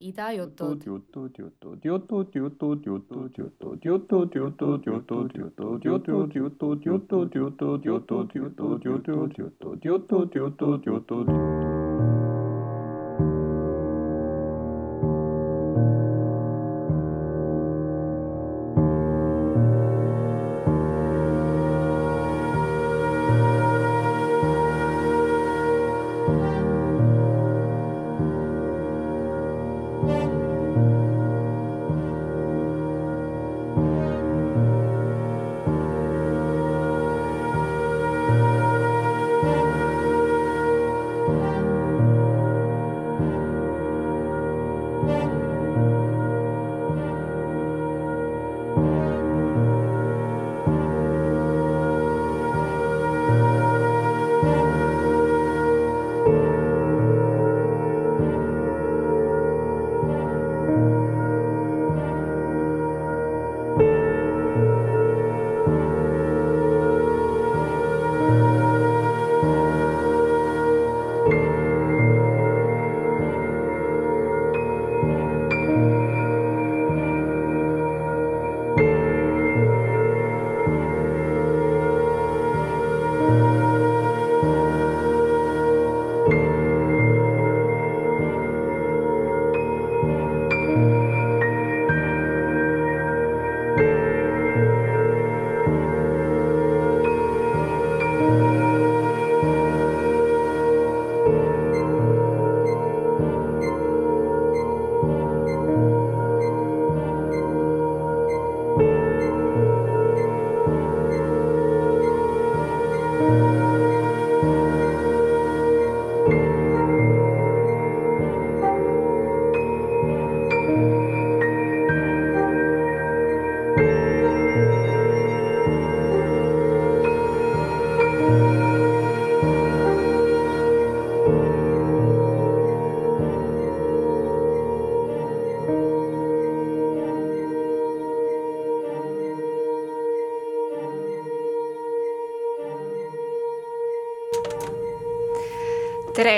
いだよと。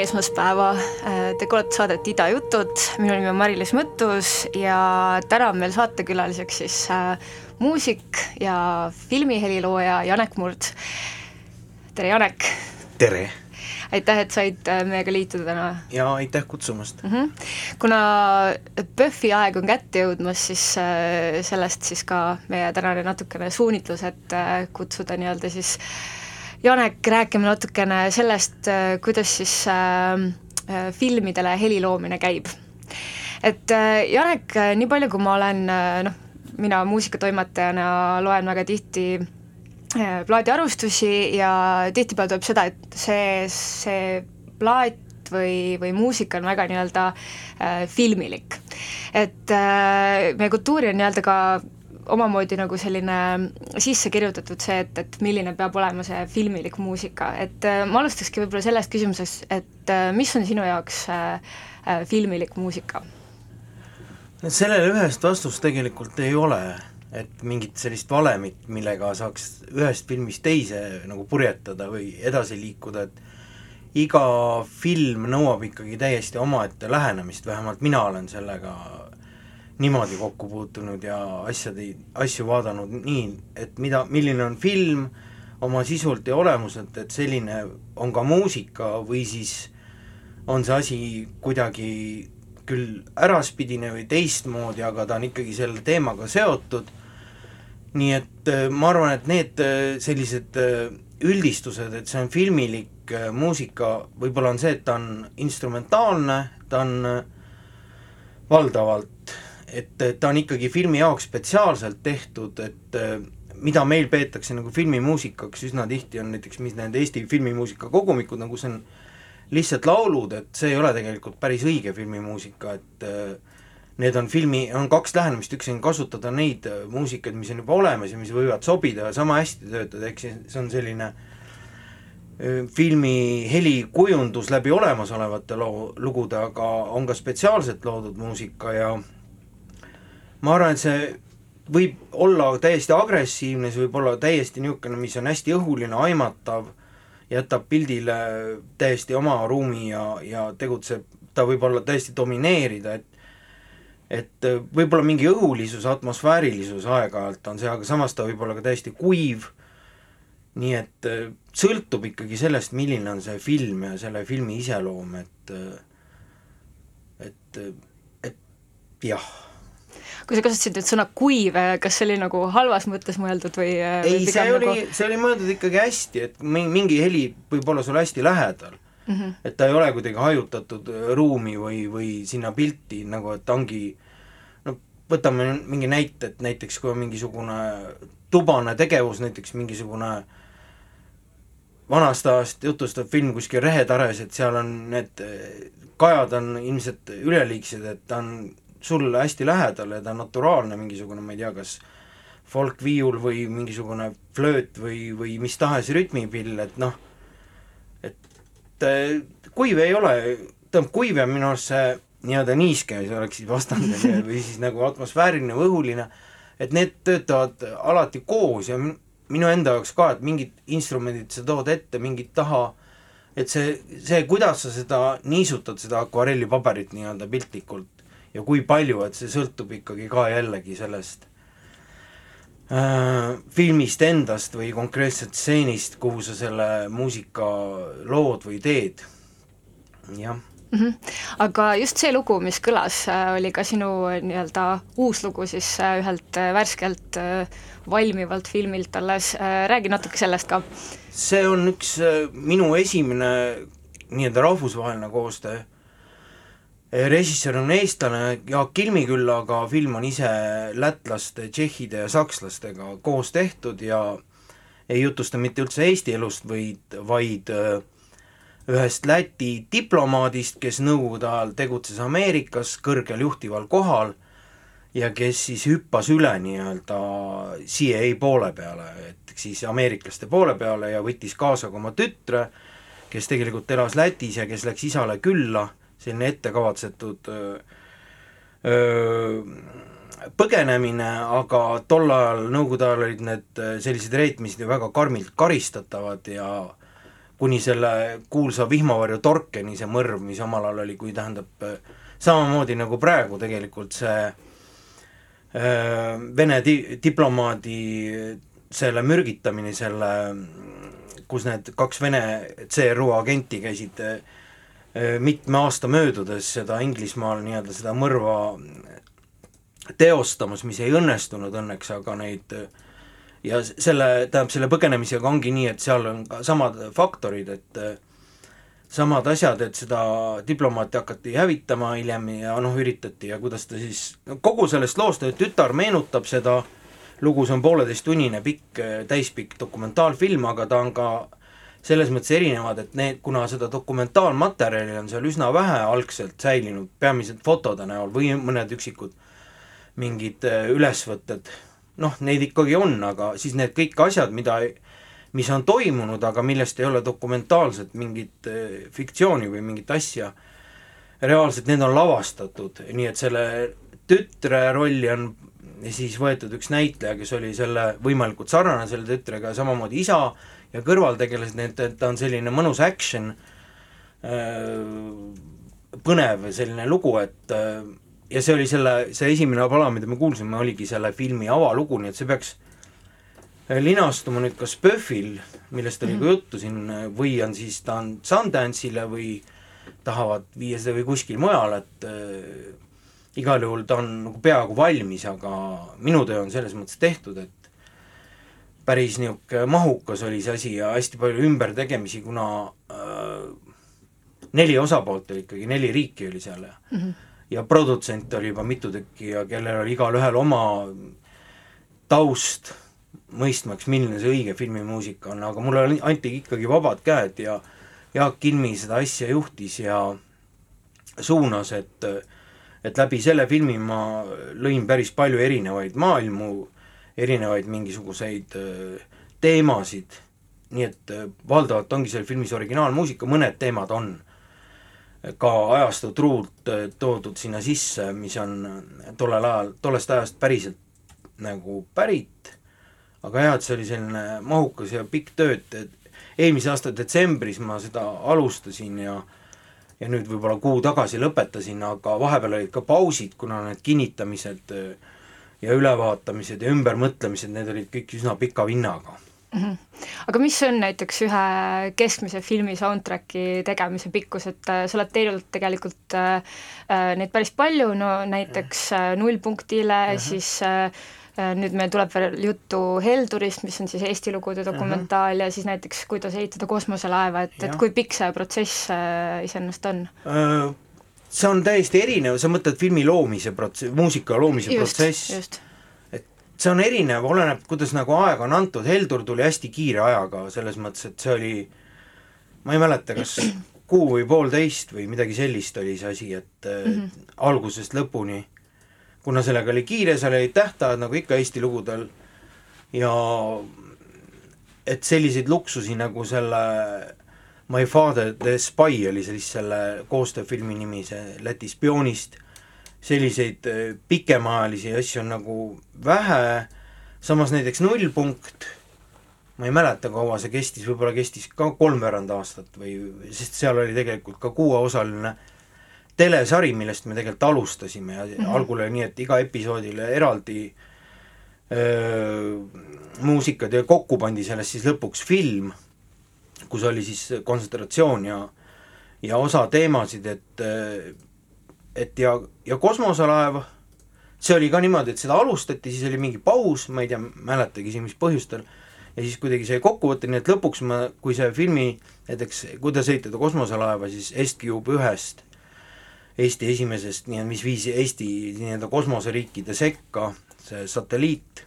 Esmaspäeva, te kuulate saadet Ida jutud, minu nimi on Mari-Liis Mõttus ja täna on meil saatekülaliseks siis äh, muusik ja filmihelilooja Janek Murd. tere, Janek! tere! aitäh, et said äh, meiega liituda täna ja aitäh kutsumast mm! -hmm. kuna PÖFFi aeg on kätte jõudmas, siis äh, sellest siis ka meie tänane natukene suunitlus, et äh, kutsuda nii-öelda siis Janek rääkima natukene sellest, kuidas siis äh, filmidele heli loomine käib. et äh, Janek, nii palju, kui ma olen äh, noh, mina muusikatoimetajana loen väga tihti äh, plaadiarustusi ja tihtipeale tuleb seda, et see, see plaat või, või muusika on väga nii-öelda äh, filmilik. et äh, meie kultuuri on nii-öelda ka omamoodi nagu selline sisse kirjutatud see, et, et milline peab olema see filmilik muusika, et äh, ma alustakski võib-olla sellest küsimusest, et äh, mis on sinu jaoks äh, filmilik muusika? sellele ühest vastust tegelikult ei ole, et mingit sellist valemit, millega saaks ühest filmist teise nagu purjetada või edasi liikuda, et iga film nõuab ikkagi täiesti omaette lähenemist, vähemalt mina olen sellega niimoodi kokku puutunud ja asjade, asju vaadanud nii, et mida, milline on film oma sisult ja olemuselt, et selline on ka muusika või siis on see asi kuidagi küll äraspidine või teistmoodi, aga ta on ikkagi selle teemaga seotud, nii et äh, ma arvan, et need äh, sellised äh, üldistused, et see on filmilik muusika, võib-olla on see, et ta on instrumentaalne, ta on valdavalt, et ta on ikkagi filmi jaoks spetsiaalselt tehtud, et mida meil peetakse nagu filmimuusikaks üsna tihti, on näiteks mis need Eesti filmimuusika kogumikud, nagu see on lihtsalt laulud, et see ei ole tegelikult päris õige filmimuusika, et need on filmi, on kaks lähenemist, üks on kasutada neid muusikaid, mis on juba olemas ja mis võivad sobida ja sama hästi töötada, ehk siis see on selline filmi helikujundus läbi olemasolevate loo, lugude, aga on ka spetsiaalselt loodud muusika ja ma arvan, et see võib olla täiesti agressiivne, see võib olla täiesti niisugune, mis on hästi õhuline, aimatav, jätab pildile täiesti oma ruumi ja, ja tegutseb, ta võib olla täiesti domineerida, et et äh, võib-olla mingi õhulisus, atmosfäärilisus aeg-ajalt on see, aga samas ta võib olla ka täiesti kuiv, nii et äh, sõltub ikkagi sellest, milline on see film ja selle filmi iseloom, et et, et jah kui sa kasutasid nüüd sõna kuiv, kas see oli nagu halvas mõttes mõeldud või ei, see oli nagu..., see oli mõeldud ikkagi hästi, et mingi heli võib olla sul hästi lähedal mm. -hmm. et ta ei ole kuidagi hajutatud ruumi või, või sinna pilti nagu, et ongi no võtame mingi näite, et näiteks kui on mingisugune tubane tegevus, näiteks mingisugune vanast ajast jutustav film kuskil Rehetares, et seal on need kajad on ilmselt üleliigsed, et ta on sulle hästi lähedal ja ta on naturaalne mingisugune, ma ei tea, kas folkviiul või mingisugune flööt või, või mis tahes rütmipill, et noh, et kuiv ei ole, tähendab, kuiv on minu arust see nii-öelda niiske, see oleks siis vastandamine või siis nagu atmosfääriline või õhuline, et need töötavad alati koos ja minu enda jaoks ka, et mingid instrumendid sa tood ette, mingid taha, et see, see, kuidas sa seda niisutad, seda akvarellipaberit nii-öelda piltlikult, ja kui palju, et see sõltub ikkagi ka jällegi sellest äh, filmist endast või konkreetselt stseenist, kuhu sa selle muusika lood või teed, jah mm. -hmm. aga just see lugu, mis kõlas, äh, oli ka sinu nii-öelda uus lugu siis äh, ühelt äh, värskelt valmivalt filmilt alles, räägi natuke sellest ka. see on üks minu esimene nii-öelda rahvusvaheline koostöö režissöör on eestlane Jaak Kilmi küll, aga film on ise lätlaste, tšehhide ja sakslastega koos tehtud ja ei jutusta mitte üldse Eesti elust, vaid, vaid äh, ühest Läti diplomaadist, kes Nõukogude ajal tegutses Ameerikas kõrgel juhtival kohal ja kes siis hüppas üle nii-öelda CIA poole peale, et siis ameeriklaste poole peale ja võttis kaasa ka oma tütre, kes tegelikult elas Lätis ja kes läks isale külla selline ettekavatsetud põgenemine, aga tol ajal, nõukogude ajal olid need sellised reetmised ju väga karmilt karistatavad ja kuni selle kuulsa vihmavarju Torkeni see mõrv, mis omal ajal oli, kui tähendab samamoodi nagu praegu tegelikult see Vene di-, diplomaadi selle mürgitamine, selle, kus need kaks Vene CRU agenti käisid Äh, mitme aasta möödudes seda Inglismaal nii-öelda seda mõrva teostamas, mis ei õnnestunud õnneks, aga neid ja selle, tähendab, selle põgenemisega ongi nii, et seal on ka samad faktorid, et samad asjad, et seda diplomaati hakati hävitama hiljem ja noh, üritati ja kuidas ta siis, kogu sellest loost, tütar meenutab seda lugu, see on pooleteisttunnine pikk, täispikk dokumentaalfilm, aga ta on ka selles mõttes erinevad, et need, kuna seda dokumentaalmaterjali on seal üsna vähe algselt säilinud, peamiselt fotode näol või mõned üksikud mingid äh, ülesvõtted, noh, neid ikkagi on, aga siis need kõik asjad, mida, mis on toimunud, aga millest ei ole dokumentaalselt mingit äh, fiktsiooni või mingit asja, reaalselt need on lavastatud, nii et selle tütre rolli on siis võetud üks näitleja, kes oli selle võimalikult sarnane selle tütrega ja samamoodi isa, ja kõrvaltegelased, et, et ta on selline mõnus action, äh, põnev selline lugu, et äh, ja see oli selle, see esimene pala, mida me kuulsime, oligi selle filmi avalugu, nii et see peaks äh, linastuma nüüd kas PÖFFil, millest oli mm -hmm. ka juttu siin, või on siis, ta on Sundance'ile või tahavad viia seda või kuskil mujal, et äh, igal juhul ta on nagu peaaegu valmis, aga minu töö on selles mõttes tehtud, et päris niisugune mahukas oli see asi ja hästi palju ümbertegemisi, kuna äh, neli osapoolt oli ikkagi, neli riiki oli seal ja mm -hmm. ja produtsente oli juba mitu tükki ja kellel oli igalühel oma taust, mõistmaks, milline see õige filmimuusika on, aga mulle anti ikkagi vabad käed ja Jaak Kilmi seda asja juhtis ja suunas, et et läbi selle filmi ma lõin päris palju erinevaid maailmu erinevaid mingisuguseid teemasid, nii et valdavalt ongi seal filmis originaalmuusika, mõned teemad on ka ajastu truult toodud sinna sisse, mis on tollel ajal, tollest ajast päriselt nagu pärit, aga jah, et see oli selline mahukas ja pikk töö, et eelmise aasta detsembris ma seda alustasin ja ja nüüd võib-olla kuu tagasi lõpetasin, aga vahepeal olid ka pausid, kuna need kinnitamised äh, ja ülevaatamised ja ümbermõtlemised, need olid kõik üsna pika vinnaga. -hmm. aga mis on näiteks ühe keskmise filmi soundtracki tegemise pikkus, et äh, sa oled teinud tegelikult äh, äh neid päris palju, no näiteks äh, Nullpunktile uh, -huh. siis äh, äh, nüüd meil tuleb veel juttu Heldurist, mis on siis Eesti lugude dokumentaal uh -huh. ja siis näiteks kuidas ehitada kosmoselaeva, et, et kui pikk see protsess äh, iseenesest on uh,? See on täiesti erinev, sa mõtled filmi loomise protsess, muusika loomise just, protsess? et see on erinev, oleneb, kuidas nagu aega on antud, Heldur tuli hästi kiire ajaga, selles mõttes, et see oli, ma ei mäleta, kas kuu või poolteist või midagi sellist oli see asi, et mm -hmm. algusest lõpuni, kuna sellega oli kiire, seal olid tähtajad nagu ikka Eesti lugudel ja et selliseid luksusi nagu selle My Father the Spy oli siis selle koostööfilmi nimi, see Läti spioonist, selliseid äh, pikemaajalisi asju on nagu vähe, samas näiteks Nullpunkt, ma ei mäleta, kaua see kestis, võib-olla kestis ka kolmveerand aastat või, sest seal oli tegelikult ka kuueosaline telesari, millest me tegelikult alustasime ja mm -hmm. algul oli nii, et iga episoodile eraldi öö, muusikad ja kokku pandi sellest siis lõpuks film kus oli siis kontsentratsioon ja ja osa teemasid, et et ja, ja kosmoselaev, see oli ka niimoodi, et seda alustati, siis oli mingi paus, ma ei tea, mäletagi siin, mis põhjustel, ja siis kuidagi sai kokkuvõte, nii et lõpuks ma, kui see filmi näiteks Kuidas ehitada kosmoselaeva, siis Est-Cube ühest, Eesti esimesest, nii-öelda, mis viis Eesti nii-öelda kosmoseriikide sekka, see satelliit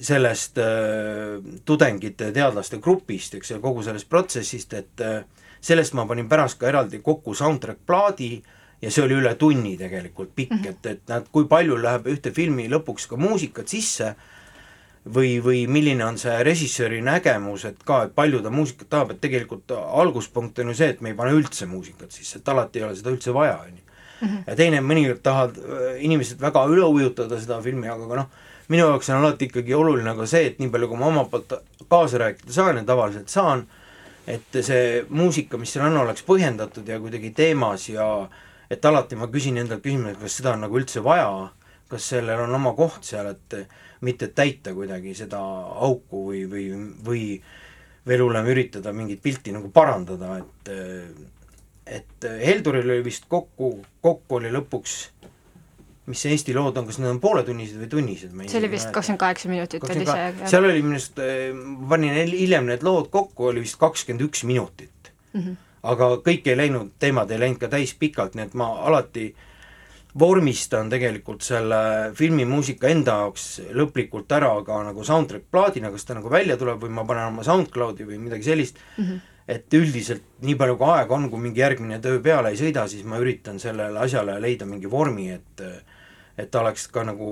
sellest äh, tudengite, teadlaste grupist, eks ju, kogu sellest protsessist, et äh, sellest ma panin pärast ka eraldi kokku soundtrack plaadi ja see oli üle tunni tegelikult pikk mm, -hmm. et, et näed, kui palju läheb ühte filmi lõpuks ka muusikat sisse või, või milline on see režissööri nägemus, et ka, et palju ta muusikat tahab, et tegelikult alguspunkt on ju see, et me ei pane üldse muusikat sisse, et alati ei ole seda üldse vaja, on ju. Mhm. ja teine, mõnikord tahavad äh, inimesed väga üle ujutada seda filmi, aga noh, minu jaoks on alati ikkagi oluline ka see, et nii palju, kui ma omalt poolt kaasa rääkida saan ja tavaliselt saan, et see muusika, mis seal on, oleks põhjendatud ja kuidagi teemas ja et alati ma küsin endalt küsimuse, kas seda on nagu üldse vaja, kas sellel on oma koht seal, et mitte täita kuidagi seda auku või, või, või veel hullem, üritada mingit pilti nagu parandada, et et Helduril oli vist kokku, kokku oli lõpuks mis see Eesti lood on, kas need on pooletunnised või tunnised? see oli vist kakskümmend kaheksa minutit oli see. seal oli minu arust, eh, ma panin hiljem need lood kokku, oli vist kakskümmend üks minutit mm. -hmm. aga kõik ei läinud, teemad ei läinud ka täis pikalt, nii et ma alati vormistan tegelikult selle filmimuusika enda jaoks lõplikult ära ka nagu soundtrack plaadina, kas ta nagu välja tuleb või ma panen oma SoundCloudi või midagi sellist mm, -hmm. et üldiselt nii palju kui aega on, kui mingi järgmine töö peale ei sõida, siis ma üritan sellele asjale leida mingi vormi, et et ta oleks ka nagu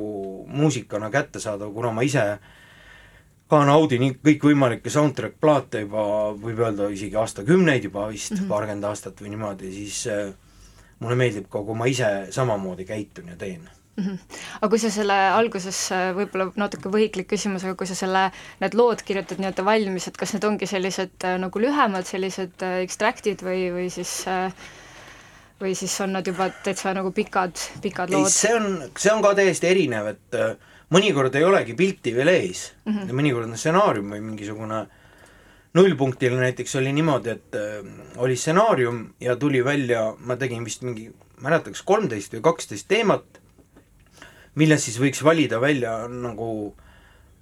muusikana kättesaadav, kuna ma ise ka naudin kõikvõimalikke soundtrack plaate juba, võib öelda isegi aastakümneid juba vist mm -hmm., paarkümmend aastat või niimoodi, siis äh, mulle meeldib ka, kui ma ise samamoodi käitun ja teen mm. -hmm. aga kui sa selle alguses, äh, võib-olla natuke võhiklik küsimus, aga kui sa selle, need lood kirjutad nii-öelda valmis, et kas need ongi sellised äh, nagu lühemad, sellised extract'id või, või siis äh, või siis on nad juba täitsa nagu pikad, pikad lood? see on, see on ka täiesti erinev, et äh, mõnikord ei olegi pilti veel ees mm -hmm. ja mõnikord on stsenaarium või mingisugune nullpunktil näiteks oli niimoodi, et äh, oli stsenaarium ja tuli välja, ma tegin vist mingi, mäletaks kolmteist või kaksteist teemat, millest siis võiks valida välja nagu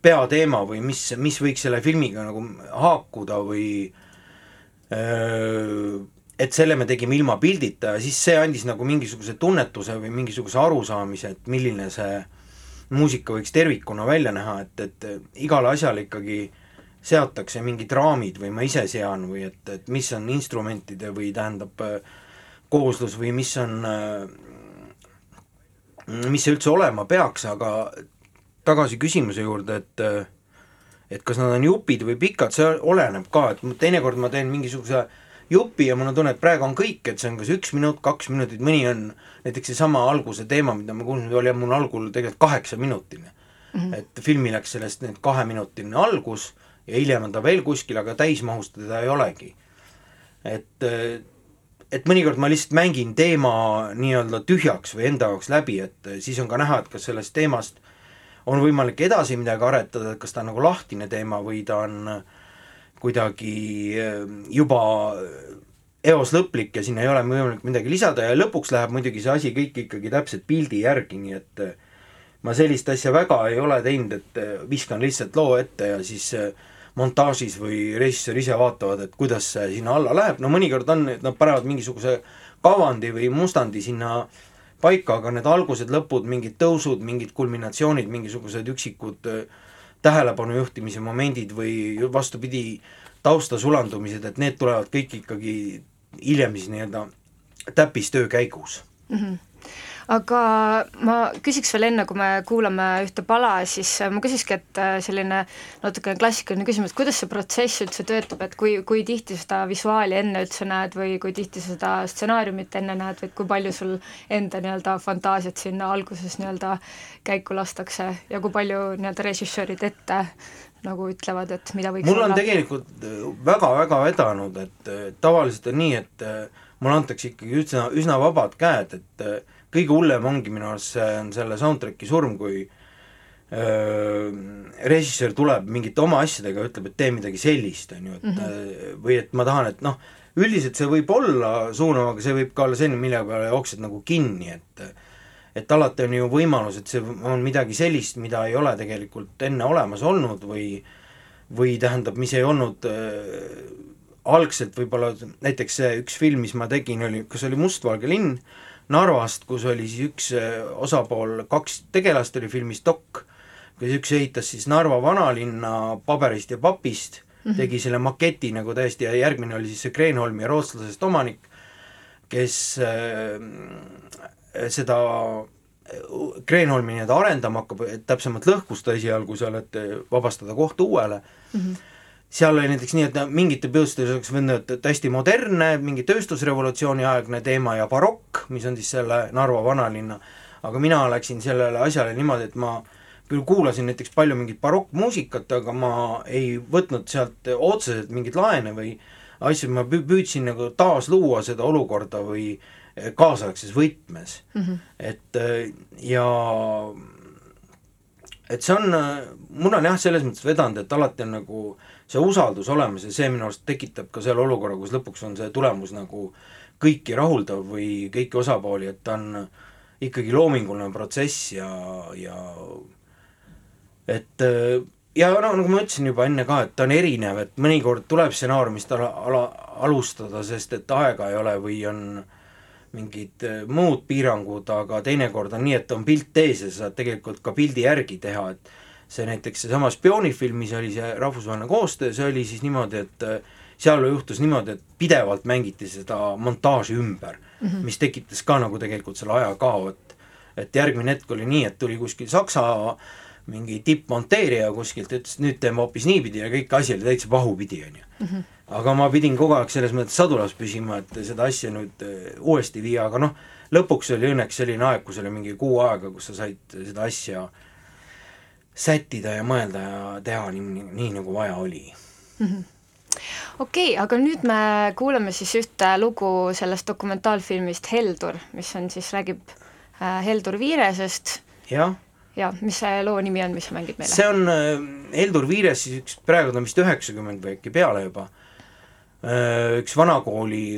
peateema või mis, mis võiks selle filmiga nagu haakuda või öö, äh, et selle me tegime ilma pildita ja siis see andis nagu mingisuguse tunnetuse või mingisuguse arusaamise, et milline see muusika võiks tervikuna välja näha, et, et igale asjale ikkagi seatakse mingid raamid või ma ise sean või et, et mis on instrumentide või tähendab kooslus või mis on, mis see üldse olema peaks, aga tagasi küsimuse juurde, et et kas nad on jupid või pikad, see oleneb ka, et teinekord ma teen mingisuguse äh, jupi ja mul on tunne, et praegu on kõik, et see on kas üks minut, kaks minutit, mõni on näiteks seesama alguse teema, mida me kuulsime, oli mul algul tegelikult kaheksaminutine mm. -hmm. et filmi läks sellest nüüd kaheminutiline algus ja hiljem on ta veel kuskil, aga täismahus teda ei olegi. et äh, et mõnikord ma lihtsalt mängin teema nii-öelda tühjaks või enda jaoks läbi, et siis on ka näha, et kas sellest teemast on võimalik edasi midagi aretada, et kas ta on nagu lahtine teema või ta on kuidagi juba eos lõplik ja sinna ei ole võimalik midagi lisada ja lõpuks läheb muidugi see asi kõik ikkagi täpselt pildi järgi, nii et äh, ma sellist asja väga ei ole teinud, et äh, viskan lihtsalt loo ette ja siis äh, montaažis või režissöör ise vaatavad, et kuidas see sinna alla läheb, no mõnikord on, et nad panevad mingisuguse kavandi või mustandi sinna paika, aga need algused, lõpud, mingid tõusud, mingid kulminatsioonid, mingisugused üksikud tähelepanu juhtimise momendid või vastupidi, tausta sulandumised, et need tulevad kõik ikkagi hiljem siis nii-öelda täppistöö käigus mm. -hmm aga ma küsiks veel enne, kui me kuulame ühte pala, siis ma küsikski, et äh, selline natukene klassikaline küsimus, kuidas see protsess üldse töötab, et kui, kui tihti seda visuaali enne üldse näed või kui tihti seda stsenaariumit enne näed või kui palju sul enda nii-öelda fantaasiat sinna alguses nii-öelda käiku lastakse ja kui palju nii-öelda režissöörid ette nagu ütlevad, et mida võiks mul on olla. tegelikult väga-väga äh, vedanud, et äh, tavaliselt on nii, et äh, mulle antakse ikkagi üsna, üsna vabad käed, et kõige hullem ongi minu arust see on selle soundtrack'i surm, kui öö, režissöör tuleb mingite oma asjadega ja ütleb, et tee midagi sellist, on ju, et mm -hmm. või et ma tahan, et noh, üldiselt see võib olla suunav, aga see võib ka olla selline, mille peale jooksed nagu kinni, et et alati on ju võimalus, et see on midagi sellist, mida ei ole tegelikult enne olemas olnud või või tähendab, mis ei olnud äh, algselt võib-olla, näiteks see üks film, mis ma tegin, oli, kas oli Mustvalge linn Narvast, kus oli siis üks äh, osapool, kaks tegelast oli filmis Dokk, kus üks ehitas siis Narva vanalinna paberist ja papist -hmm. tegi selle maketi nagu täiesti ja järgmine oli siis see Kreenholmi rootslasest omanik, kes äh, seda Kreenholmi nii-öelda arendama hakkab, täpsemalt lõhkus ta esialgu seal, et vabastada koht uuele mm, -hmm. Seal oli näiteks nii, et mingite põhjustel oleks võinud, hästi modernne, mingi tööstusrevolutsiooni aegne teema ja barokk, mis on siis selle Narva vanalinna, aga mina läksin sellele asjale niimoodi, et ma küll kuulasin näiteks palju mingit barokkmuusikat, aga ma ei võtnud sealt otseselt mingeid laene või asju, ma püüdsin nagu taasluua seda olukorda või äh, kaasaegses võtmes. Mm, -hmm. et äh, ja et see on, mul on jah, selles mõttes vedanud, et alati on nagu see usaldus olemas ja see minu arust tekitab ka selle olukorra, kus lõpuks on see tulemus nagu kõiki rahuldav või kõiki osapooli, et ta on ikkagi loominguline protsess ja, ja et ja no nagu ma ütlesin juba enne ka, et ta on erinev, et mõnikord tuleb stsenaariumist ala, ala, alustada, sest et aega ei ole või on mingid äh, muud piirangud, aga teinekord on nii, et on pilt ees ja sa saad tegelikult ka pildi järgi teha, et see näiteks seesama spioonifilm, mis oli see rahvusvaheline koostöö, see oli siis niimoodi, et äh, seal juhtus niimoodi, et pidevalt mängiti seda montaaži ümber mm, -hmm. mis tekitas ka nagu tegelikult selle ajakao, et et järgmine hetk oli nii, et tuli kuskil Saksa mingi tippmonteerija kuskilt, ütles, et nüüd teeme hoopis niipidi ja kõik asi oli täitsa pahupidi, on ju. Mhm aga ma pidin kogu aeg selles mõttes sadulas püsima, et seda asja nüüd äh, uuesti viia, aga noh, lõpuks oli õnneks selline aeg, kus oli mingi kuu aega, kus sa said seda asja sättida ja mõelda ja teha nii, nii nagu vaja oli mm. -hmm okei okay,, aga nüüd me kuulame siis ühte lugu sellest dokumentaalfilmist Heldur, mis on siis, räägib äh, Heldur Viiresest. jah. ja mis see loo nimi on, mis sa mängid meile? see on äh, Heldur Viires siis üks, praegu ta on vist üheksakümmend või äkki peale juba Äh, üks vanakooli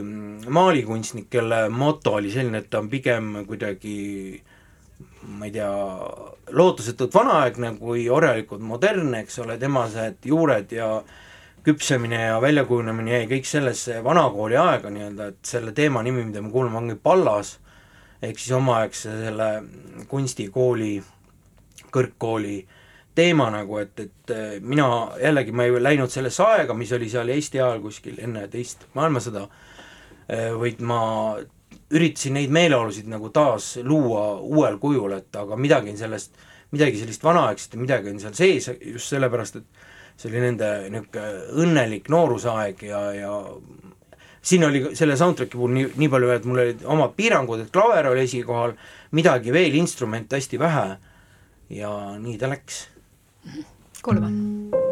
maalikunstnik, kelle moto oli selline, et ta on pigem kuidagi ma ei tea, lootusetult vanaaegne kui orjalikult modernne, eks ole, tema need juured ja küpsemine ja väljakujunemine jäi kõik sellesse vanakooli aega nii-öelda, et selle teema nimi, mida me kuulame, ongi Pallas, ehk siis omaaegse selle kunstikooli, kõrgkooli teema nagu, et, et äh, mina jällegi, ma ei läinud sellesse aega, mis oli seal Eesti ajal kuskil enne teist maailmasõda, äh, vaid ma üritasin neid meeleolusid nagu taas luua uuel kujul, et aga midagi on sellest, midagi sellist vanaaegset ja midagi on seal sees just sellepärast, et see oli nende niisugune õnnelik noorusaeg ja, ja siin oli selle soundtrack'i puhul nii, nii palju, et mul olid omad piirangud, et klaver oli esikohal, midagi veel, instrumente hästi vähe ja nii ta läks kuulame.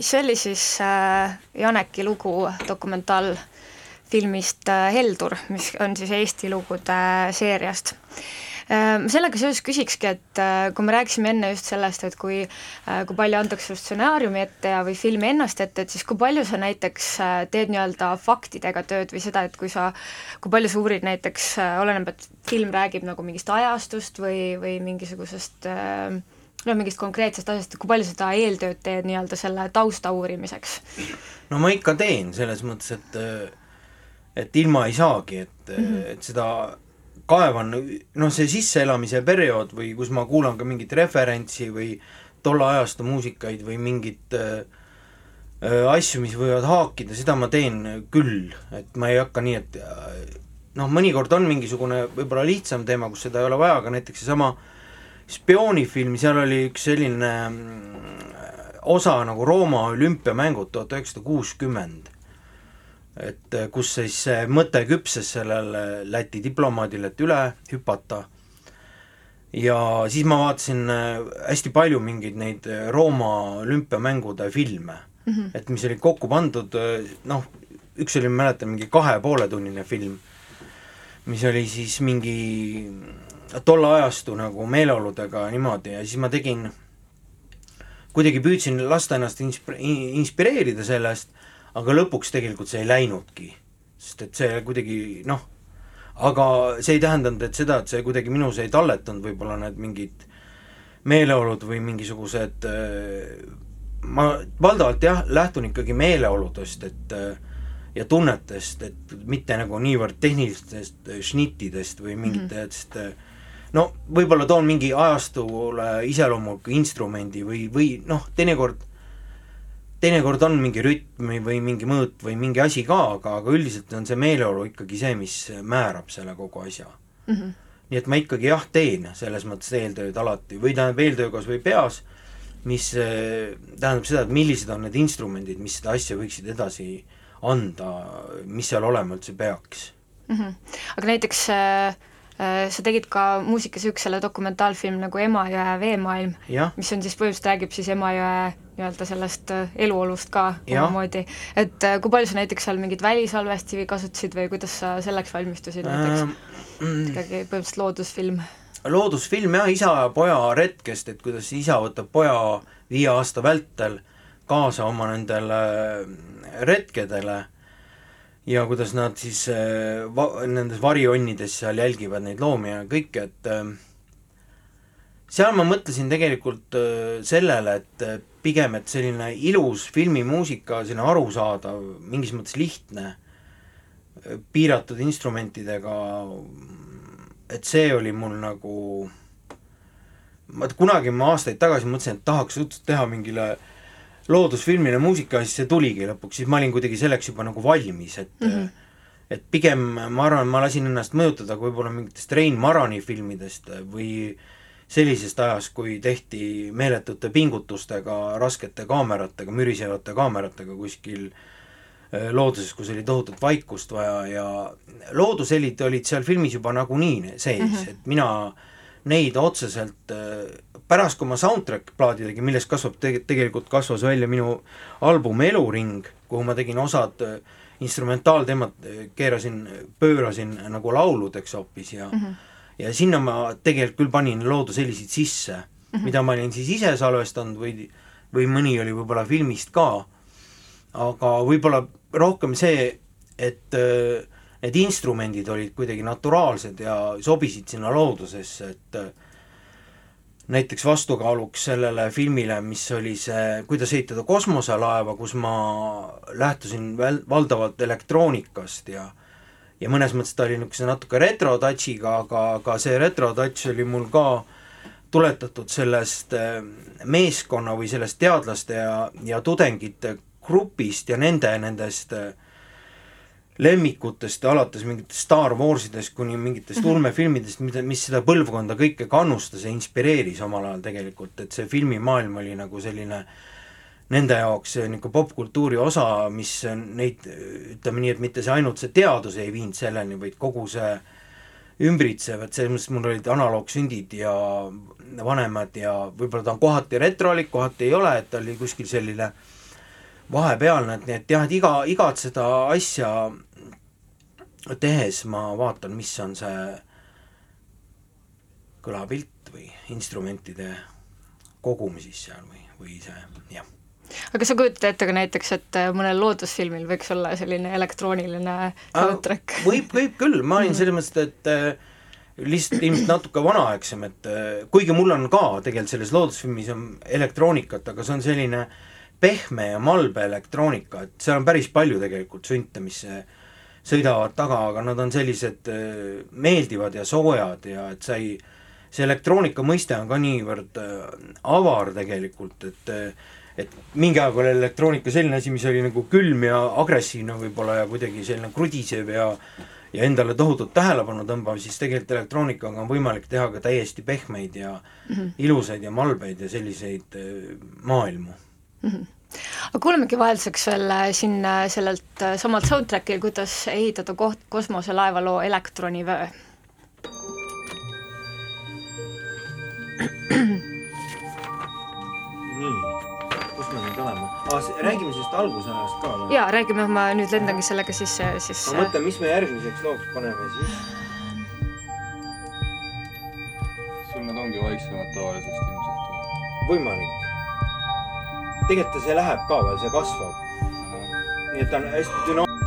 Nii, see oli siis äh, Janeki lugu dokumentaalfilmist äh, Heldur, mis on siis Eesti lugude seeriast äh,. Sellega seoses küsikski, et kui me rääkisime enne just sellest, et kui kui palju antakse just stsenaariumi ette ja, või filmi ennast ette, et siis kui palju sa näiteks teed nii-öelda faktidega tööd või seda, et kui sa, kui palju sa uurid näiteks oleneb, et film räägib nagu mingist ajastust või, või mingisugusest äh, no mingist konkreetsest asjast, kui palju seda eeltööd teed nii-öelda selle tausta uurimiseks? no ma ikka teen, selles mõttes, et et ilma ei saagi, et mm, -hmm. et seda kaevan, noh, see sisseelamise periood või kus ma kuulan ka mingit referentsi või tolle ajastu muusikaid või mingit äh, asju, mis võivad haakida, seda ma teen küll, et ma ei hakka nii, et noh, mõnikord on mingisugune võib-olla lihtsam teema, kus seda ei ole vaja, aga näiteks seesama äh, spioonifilm, seal oli üks selline mm, osa nagu Rooma olümpiamängud tuhat üheksasada kuuskümmend. et eh, kus siis mõte küpses sellele Läti diplomaadile, et üle hüpata ja siis ma vaatasin eh, hästi palju mingeid neid eh, Rooma olümpiamängude filme mm, -hmm. et mis olid kokku pandud, noh, üks oli, ma mäletan, mingi kahe pooletunnine film, mis oli siis mingi tolle ajastu nagu meeleoludega niimoodi ja siis ma tegin, kuidagi püüdsin lasta ennast insp-, inspireerida sellest, aga lõpuks tegelikult see ei läinudki. sest et see kuidagi noh, aga see ei tähendanud, et seda, et see kuidagi minus ei talletanud võib-olla need mingid meeleolud või mingisugused ma valdavalt jah, lähtun ikkagi meeleoludest, et ja tunnetest, et mitte nagu niivõrd tehnilistest šnittidest või mingitest mm -hmm no võib-olla toon mingi ajastule iseloomuliku instrumendi või, või noh, teinekord, teinekord on mingi rütm või mingi mõõt või mingi asi ka, aga, aga üldiselt on see meeleolu ikkagi see, mis määrab selle kogu asja mm. -hmm. nii et ma ikkagi jah, teen selles mõttes eeltööd alati või tähendab eeltöö kas või peas, mis eh, tähendab seda, et millised on need instrumendid, mis seda asja võiksid edasi anda, mis seal olema üldse peaks mm. -hmm. aga näiteks äh Äh, sa tegid ka muusikasüksele dokumentaalfilm nagu Emajõe veemaailm, mis on siis põhimõtteliselt räägib siis Emajõe nii-öelda sellest äh, eluolust ka omamoodi, et äh, kui palju sa näiteks seal mingit välisalvesti kasutasid või kuidas sa selleks valmistusid näiteks? Ähm,? ikkagi põhimõtteliselt loodusfilm? loodusfilm jah, isa ja poja retkest, et kuidas isa võtab poja viie aasta vältel kaasa oma nendele retkedele ja kuidas nad siis äh, va-, nendes varijonnides seal jälgivad neid loomi ja kõike, et äh, seal ma mõtlesin tegelikult äh, sellele, et pigem, et selline ilus filmimuusika, selline arusaadav, mingis mõttes lihtne, piiratud instrumentidega, et see oli mul nagu, ma kunagi ma aastaid tagasi mõtlesin, et tahaks õudselt teha mingile äh, loodusfilmile muusika, siis see tuligi lõpuks, siis ma olin kuidagi selleks juba nagu valmis, et mm -hmm. et pigem ma arvan, ma lasin ennast mõjutada ka võib-olla mingitest Rein Marani filmidest või sellisest ajast, kui tehti meeletute pingutustega, raskete kaameratega, mürisevate kaameratega kuskil äh, looduses, kus oli tohutut vaikust vaja ja loodushelid olid seal filmis juba nagunii sees mm, -hmm. et mina neid otseselt äh, pärast, kui ma soundtrack plaadi tegin, millest kasvab te-, tegelikult kasvas välja minu album Eluring, kuhu ma tegin osad äh, instrumentaalteemad, äh, keerasin, pöörasin nagu lauludeks hoopis ja mm -hmm. ja sinna ma tegelikult küll panin loodushelisid sisse mm, -hmm. mida ma olin siis ise salvestanud või, või mõni oli võib-olla filmist ka, aga võib-olla rohkem see, et äh, need instrumendid olid kuidagi naturaalsed ja sobisid sinna loodusesse, et äh, näiteks vastukaaluks sellele filmile, mis oli see Kuidas ehitada kosmoselaeva, kus ma lähtusin väl-, valdavalt elektroonikast ja ja mõnes mõttes ta oli niisuguse natuke retro-touch'iga, aga, aga see retro-touch oli mul ka tuletatud sellest äh, meeskonna või sellest teadlaste ja, ja tudengite grupist ja nende nendest äh, lemmikutest alates mingitest Star Warsidest kuni mingitest -hmm. ulmefilmidest, mida, mis seda põlvkonda kõike kannustas ja inspireeris omal ajal tegelikult, et see filmimaailm oli nagu selline nende jaoks niisugune popkultuuri osa, mis neid, ütleme nii, et mitte see ainult see teadus ei viinud selleni, vaid kogu see ümbritsev, et selles mõttes mul olid analoogsündid ja vanemad ja võib-olla ta on kohati retrolik, kohati ei ole, et ta oli kuskil selline vahepealne, et nii et jah, et iga, igat seda asja tehes ma vaatan, mis on see kõlapilt või instrumentide kogum siis seal või, või see, jah. Aga kas sa kujutad ette ka näiteks, et äh, mõnel loodusfilmil võiks olla selline elektrooniline soundtrack? võib, võib küll, ma olin selles mõttes, et äh, lihtsalt ilmselt natuke vanaaegsem, et äh, kuigi mul on ka tegelikult selles loodusfilmis on elektroonikat, aga see on selline pehme ja malbe elektroonika, et seal on päris palju tegelikult sünte, mis sõidavad taga, aga nad on sellised meeldivad ja soojad ja et sa ei, see elektroonika mõiste on ka niivõrd avar tegelikult, et et mingi aeg oli elektroonika selline asi, mis oli nagu külm ja agressiivne võib-olla ja kuidagi selline krudisev ja ja endale tohutut tähelepanu tõmbav, siis tegelikult elektroonikaga on võimalik teha ka täiesti pehmeid ja mm -hmm. ilusaid ja malbeid ja selliseid äh, maailmu mm. -hmm aga kuulemegi vahelduseks veel äh, siin äh, sellelt samalt soundtrackil, kuidas ehitada koht kosmoselaevaloo Elektronivöö räägime sellest algusajast ka või? jaa, räägime, ma nüüd lendangi sellega sisse, siis ma mõtlen, mis me järgmiseks looks paneme siis. sul nad ongi vaiksemad tavalisest ilmselt. võimalik. Tegelikult see läheb ka veel, see kasvab. nii et ta on hästi dünaamiline.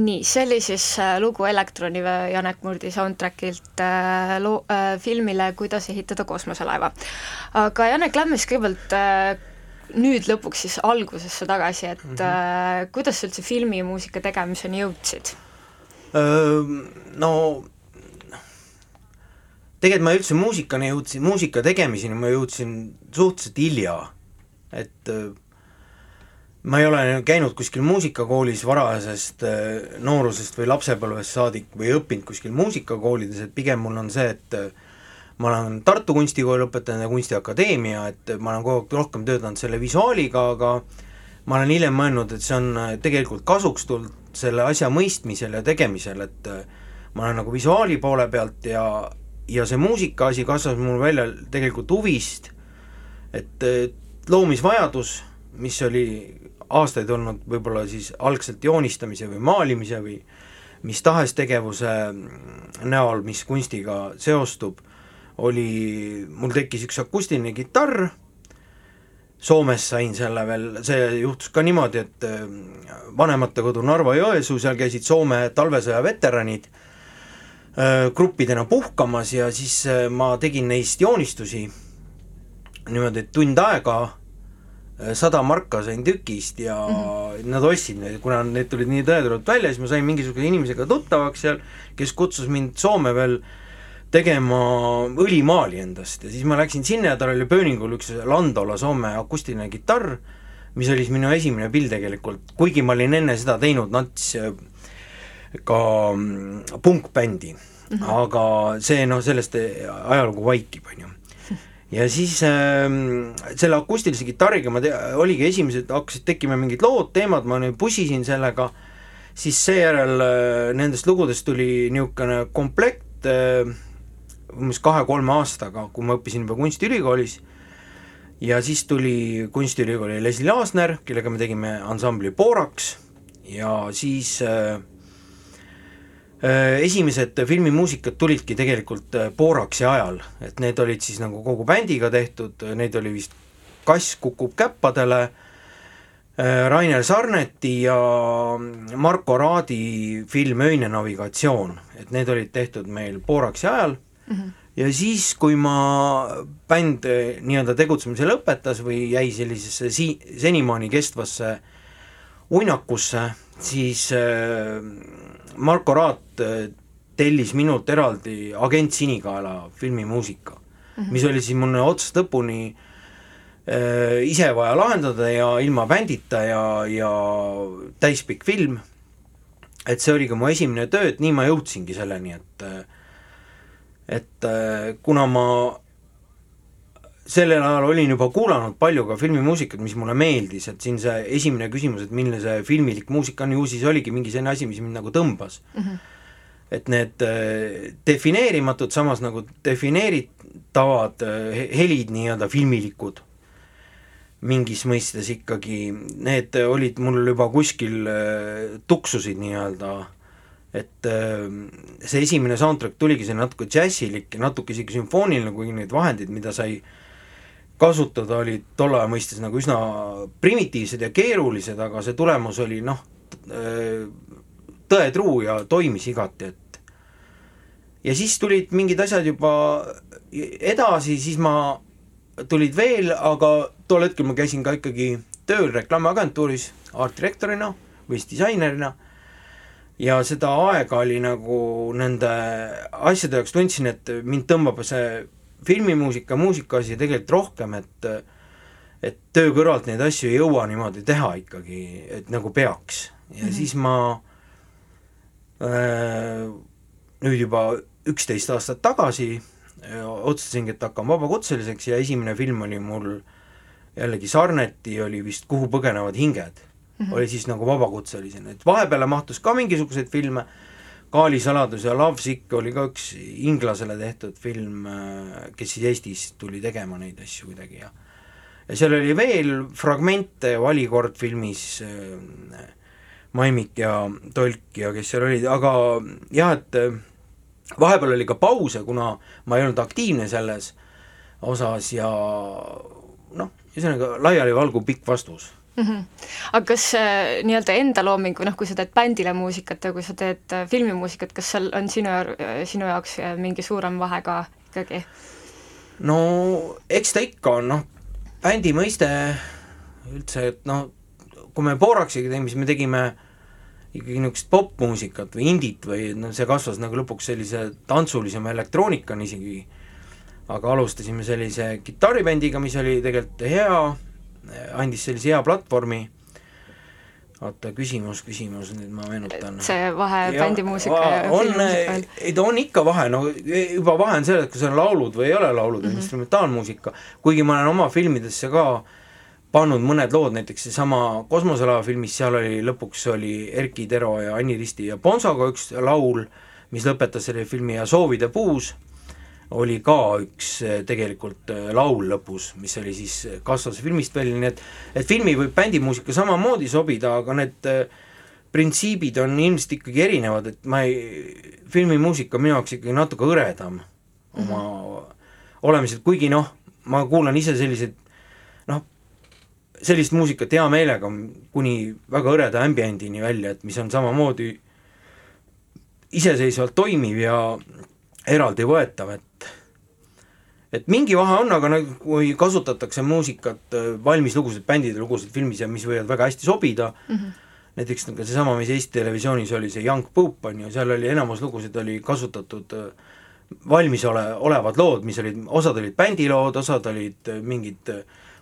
Nii, see oli siis äh, lugu Elektronivöö Janek Murdi soundtrackilt äh, loo äh,, filmile Kuidas ehitada kosmoselaeva. aga Janek, lähme siis kõigepealt äh, nüüd lõpuks siis algusesse tagasi, et mm -hmm. äh, kuidas sa üldse filmimuusika tegemiseni jõudsid? No tegelikult ma üldse muusikani jõudsin, muusika tegemiseni ma jõudsin suhteliselt hilja, et ma ei ole käinud kuskil muusikakoolis varasest äh, noorusest või lapsepõlvest saadik või õppinud kuskil muusikakoolides, et pigem mul on see, et äh, ma olen Tartu Kunstikooli lõpetanud ja Kunstiakadeemia, et ma olen kogu aeg rohkem töötanud selle visuaaliga, aga ma olen hiljem mõelnud, et see on äh, tegelikult kasuks tulnud selle asja mõistmisel ja tegemisel, et ma olen nagu visuaali poole pealt ja, ja see muusika asi kasvas mul välja tegelikult huvist, et loomisvajadus, mis oli aastaid olnud võib-olla siis algselt joonistamise või maalimise või mis tahes tegevuse näol, mis kunstiga seostub, oli, mul tekkis üks akustiline kitarr, Soomes sain selle veel, see juhtus ka niimoodi, et äh, vanematekodu Narva-Jõesuu, seal käisid Soome talvesõja veteranid äh, gruppidena puhkamas ja siis äh, ma tegin neist joonistusi. Niimoodi, et tund aega sada marka sain tükist ja mm -hmm. nad ostsid neid, kuna need tulid nii tõetulult välja, siis ma sain mingisuguse inimesega tuttavaks seal, kes kutsus mind Soome veel tegema õlimaali endast. Ja siis ma läksin sinna ja tal oli pööningul üks Landola Soome akustiline kitarr, mis oli siis minu esimene pill tegelikult, kuigi ma olin enne seda teinud nats ka mm, punkbändi. Mm, -hmm. aga see noh, sellest ajalugu vaikib, on ju ja siis äh, selle akustilise kitarriga ma te-, oligi esimesed, hakkasid tekkima mingid lood, teemad, ma nüüd pusisin sellega, siis seejärel äh, nendest lugudest tuli niisugune komplekt äh, umbes kahe-kolme aastaga, kui ma õppisin juba kunstiülikoolis, ja siis tuli kunstiülikooli Leslie Laasner, kellega me tegime ansambli Booraks ja siis Äh, esimesed filmimuusikad tulidki tegelikult Boraksi äh, ajal, et need olid siis nagu kogu bändiga tehtud, neid oli vist Kass kukub käppadele, äh, Rainer Sarneti ja Marko Raadi film Öine navigatsioon, et need olid tehtud meil Boraksi ajal. Mm -hmm. ja siis, kui ma, bänd nii-öelda tegutsemise lõpetas või jäi sellisesse si-, senimaani kestvasse uinakusse, siis äh, Marko Raat äh, tellis minult eraldi Agent Sinikaela filmimuusika mm, -hmm. mis oli siis mul otsast lõpuni äh, ise vaja lahendada ja ilma bändita ja, ja täispikk film, et see oli ka mu esimene töö, et nii ma jõudsingi selleni, et et kuna ma sellel ajal olin juba kuulanud palju ka filmimuusikat, mis mulle meeldis, et siin see esimene küsimus, et milline see filmilik muusika on, ju siis oligi mingi selline asi, mis mind nagu tõmbas mm. -hmm. et need äh, defineerimatud, samas nagu defineeritavad äh, helid nii-öelda filmilikud, mingis mõistes ikkagi, need olid mul juba kuskil äh, tuksusid nii-öelda et see esimene soundtrack tuligi see natuke džässilik ja natuke isegi sümfooniline, kuigi neid vahendeid, mida sai äh, kasutada, olid tolle aja mõistes nagu üsna primitiivsed ja keerulised, aga see tulemus oli noh, tõetruu ja toimis igati, et ja siis tulid mingid asjad juba edasi, siis ma, tulid veel, aga tol hetkel ma käisin ka ikkagi tööl reklaamiagentuuris art-direktorina või siis disainerina ja seda aega oli nagu nende asjade jaoks tundsin, et mind tõmbab see filmimuusika, muusikaasi tegelikult rohkem, et et töö kõrvalt neid asju ei jõua niimoodi teha ikkagi, et nagu peaks. ja mm -hmm. siis ma äh, nüüd juba üksteist aastat tagasi äh, otsustasingi, et hakkan vabakutseliseks ja esimene film oli mul jällegi Sarneti oli vist Kuhu põgenevad hinged mm, -hmm. oli siis nagu vabakutselisena, et vahepeale mahtus ka mingisuguseid filme Kaali saladus ja Love Sick oli ka üks inglasele tehtud film, äh, kes siis Eestis tuli tegema neid asju kuidagi ja ja seal oli veel fragmente valikord filmis äh, Maimik ja Tolk ja kes seal olid, aga jah, et äh, vahepeal oli ka pause, kuna ma ei olnud aktiivne selles osas ja noh, ühesõnaga laialivalguv pikk vastus mm. -hmm. aga kas äh, nii-öelda enda looming või noh, kui sa teed bändile muusikat ja kui sa teed äh, filmimuusikat, kas seal on sinu, sinu jaoks äh, mingi suurem vahe ka ikkagi? no eks ta ikka on, noh, bändi mõiste üldse, et noh, kui me Boraksiga tegime, siis me tegime ikkagi niisugust popmuusikat või indit või noh, see kasvas nagu lõpuks sellise tantsulisema elektroonikani isegi, aga alustasime sellise kitarribändiga, mis oli tegelikult hea, andis sellise hea platvormi oota, küsimus, küsimus, nüüd ma meenutan. see vahe bändimuusika ja, ja filmimuusika ei ta on ikka vahe, no juba vahe on selles, kas on laulud või ei ole laulud mm -hmm. instrumentaalmuusika, kuigi ma olen oma filmidesse ka pannud mõned lood, näiteks seesama Kosmoselaeva filmis, seal oli lõpuks oli Erkki Tero ja Anni Risti ja Bonsoga üks laul, mis lõpetas selle filmi ja Soovide puus oli ka üks eh, tegelikult eh, laul lõpus, mis oli siis, eh, kasvas filmist välja, nii et et filmi võib bändimuusika samamoodi sobida, aga need printsiibid on ilmselt ikkagi erinevad, et ma ei, filmimuusika on minu jaoks ikkagi natuke hõredam oma -hmm. olemiselt, kuigi noh, ma kuulan ise selliseid noh, sellist muusikat hea meelega kuni väga hõreda ambiendini välja, et mis on samamoodi iseseisvalt toimiv ja eraldivõetav, et et mingi vahe on, aga nagu kui kasutatakse muusikat, äh, valmis lugusid, bändide lugusid filmis ja mis võivad väga hästi sobida mm, -hmm. näiteks nagu seesama, mis Eesti Televisioonis oli, see Young Pope on ju, seal oli enamus lugusid oli kasutatud äh, valmis ole, olevad lood, mis olid, osad olid bändilood, osad olid äh, mingid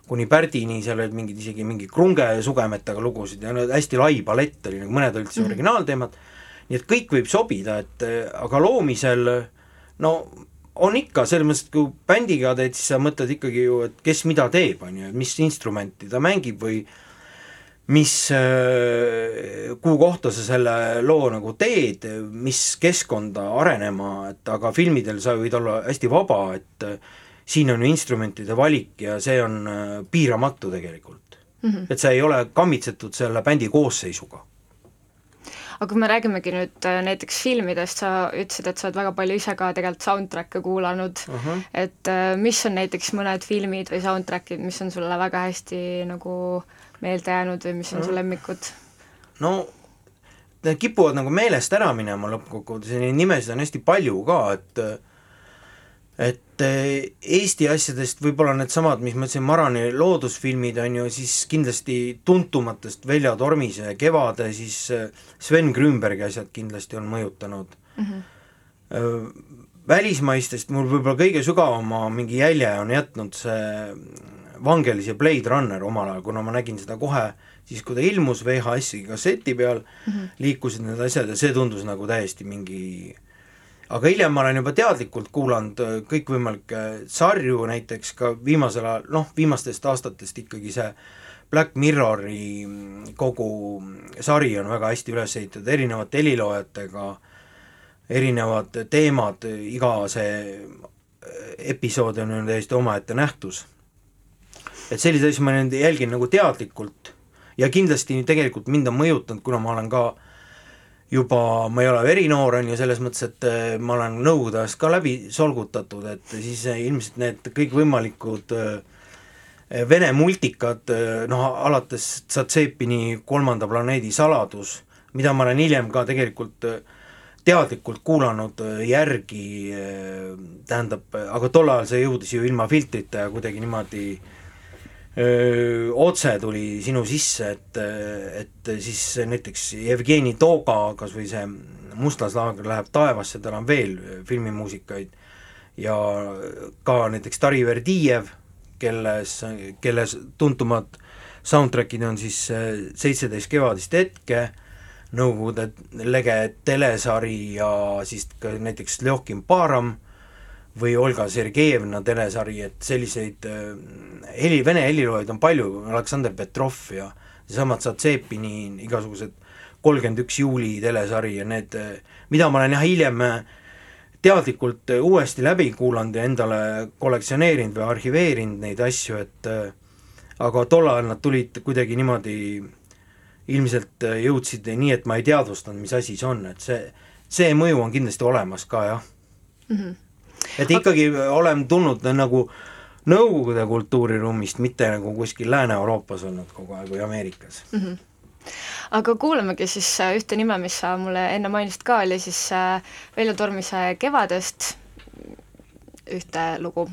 kuni Pärdini, seal olid mingid isegi mingi krunge sugemetega lugusid ja hästi lai palett oli, nagu mõned olid siis mm -hmm. originaalteemad, nii et kõik võib sobida, et aga loomisel no on ikka, selles mõttes, et kui bändiga teed, siis sa mõtled ikkagi ju, et kes mida teeb, on ju, et mis instrumenti ta mängib või mis, äh, kuhu kohta sa selle loo nagu teed, mis keskkonda arenema, et aga filmidel sa võid olla hästi vaba, et äh, siin on ju instrumentide valik ja see on äh, piiramatu tegelikult mm. -hmm. et sa ei ole kammitsetud selle bändi koosseisuga aga kui me räägimegi nüüd äh, näiteks filmidest, sa ütlesid, et sa oled väga palju ise ka tegelikult soundtrack'e kuulanud uh, -huh. et äh, mis on näiteks mõned filmid või soundtrack'id, mis on sulle väga hästi nagu meelde jäänud või mis on uh -huh. su lemmikud? no need kipuvad nagu meelest ära minema lõppkokkuvõttes ja neid nimesid on hästi palju ka, et et eh, Eesti asjadest võib-olla needsamad, mis ma ütlesin, Marani loodusfilmid on ju siis kindlasti tuntumatest Velja Tormise Kevade, siis eh, Sven Grünbergi asjad kindlasti on mõjutanud mm. -hmm. Välismaistest mul võib-olla kõige sügavama mingi jälje on jätnud see Vangelis ja Blade Runner omal ajal, kuna ma nägin seda kohe siis, kui ta ilmus VHS-i kasseti peal mm, -hmm. liikusid need asjad ja see tundus nagu täiesti mingi äh, aga hiljem ma olen juba teadlikult kuulanud äh, kõikvõimalikke sarju, näiteks ka viimasel ajal, noh, viimastest aastatest ikkagi see Black Mirrori mm, kogu sari on väga hästi üles ehitatud, erinevate heliloojatega, erinevad teemad, iga see äh, episood on ju täiesti omaette nähtus. et selliseid asju ma nüüd jälgin nagu teadlikult ja kindlasti tegelikult mind on mõjutanud, kuna ma olen ka äh, juba, ma ei ole verinoor, on ju, selles mõttes, et äh, ma olen Nõukogude ajast ka läbi solgutatud, et siis äh, ilmselt need kõikvõimalikud äh, Vene multikad, noh, alates Zatsepini Kolmanda planeedi saladus, mida ma olen hiljem ka tegelikult teadlikult kuulanud järgi, tähendab, aga tol ajal see jõudis ju ilma filtrita ja kuidagi niimoodi äh, otse tuli sinu sisse, et, et siis näiteks Jevgeni Toga, kas või see Mustlaslaager läheb taevasse, tal on veel filmimuusikaid. Ja ka näiteks Dari Verdijev, kelles, kelles tuntumad soundtrack'id on siis Seitseteist kevadist hetke, Nõukogude lege telesari ja siis ka näiteks Ljokkim Param või Olga Sergejevna telesari, et selliseid äh, heli, vene heliloojaid on palju, Aleksandr Petrov ja seesamad Zatsepini igasugused kolmkümmend üks juuli telesari ja need, äh, mida ma olen jah hiljem äh, teadlikult uuesti läbi kuulanud ja endale kollektsioneerinud või arhiveerinud neid asju, et aga tol ajal nad tulid kuidagi niimoodi, ilmselt jõudsid nii, et ma ei teadvustanud, mis asi see on, et see, see mõju on kindlasti olemas ka, jah mm. -hmm et ikkagi olen tulnud nagu Nõukogude kultuuriruumist, mitte nagu kuskil Lääne-Euroopas olnud kogu aeg või Ameerikas mm. -hmm aga kuulamegi siis äh, ühte nime, mis sa mulle enne mainisid ka, oli siis äh, Veljo Tormise Kevadest ühte lugu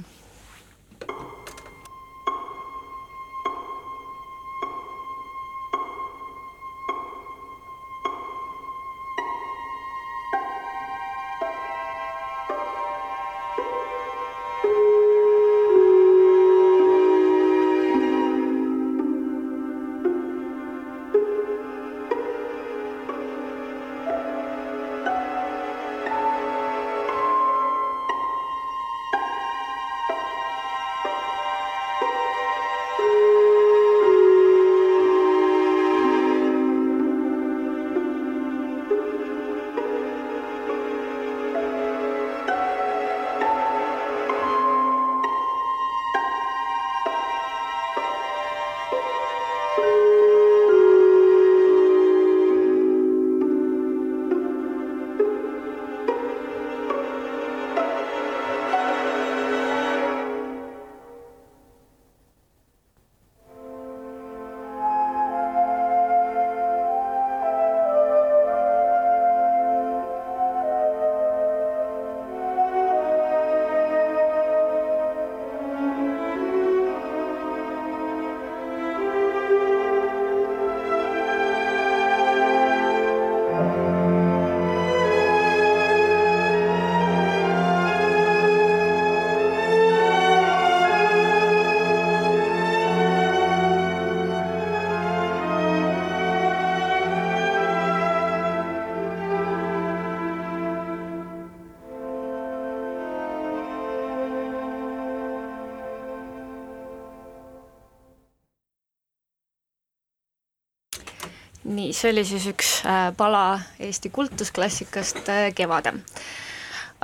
nii, see oli siis üks äh, pala Eesti kultusklassikast äh, Kevade.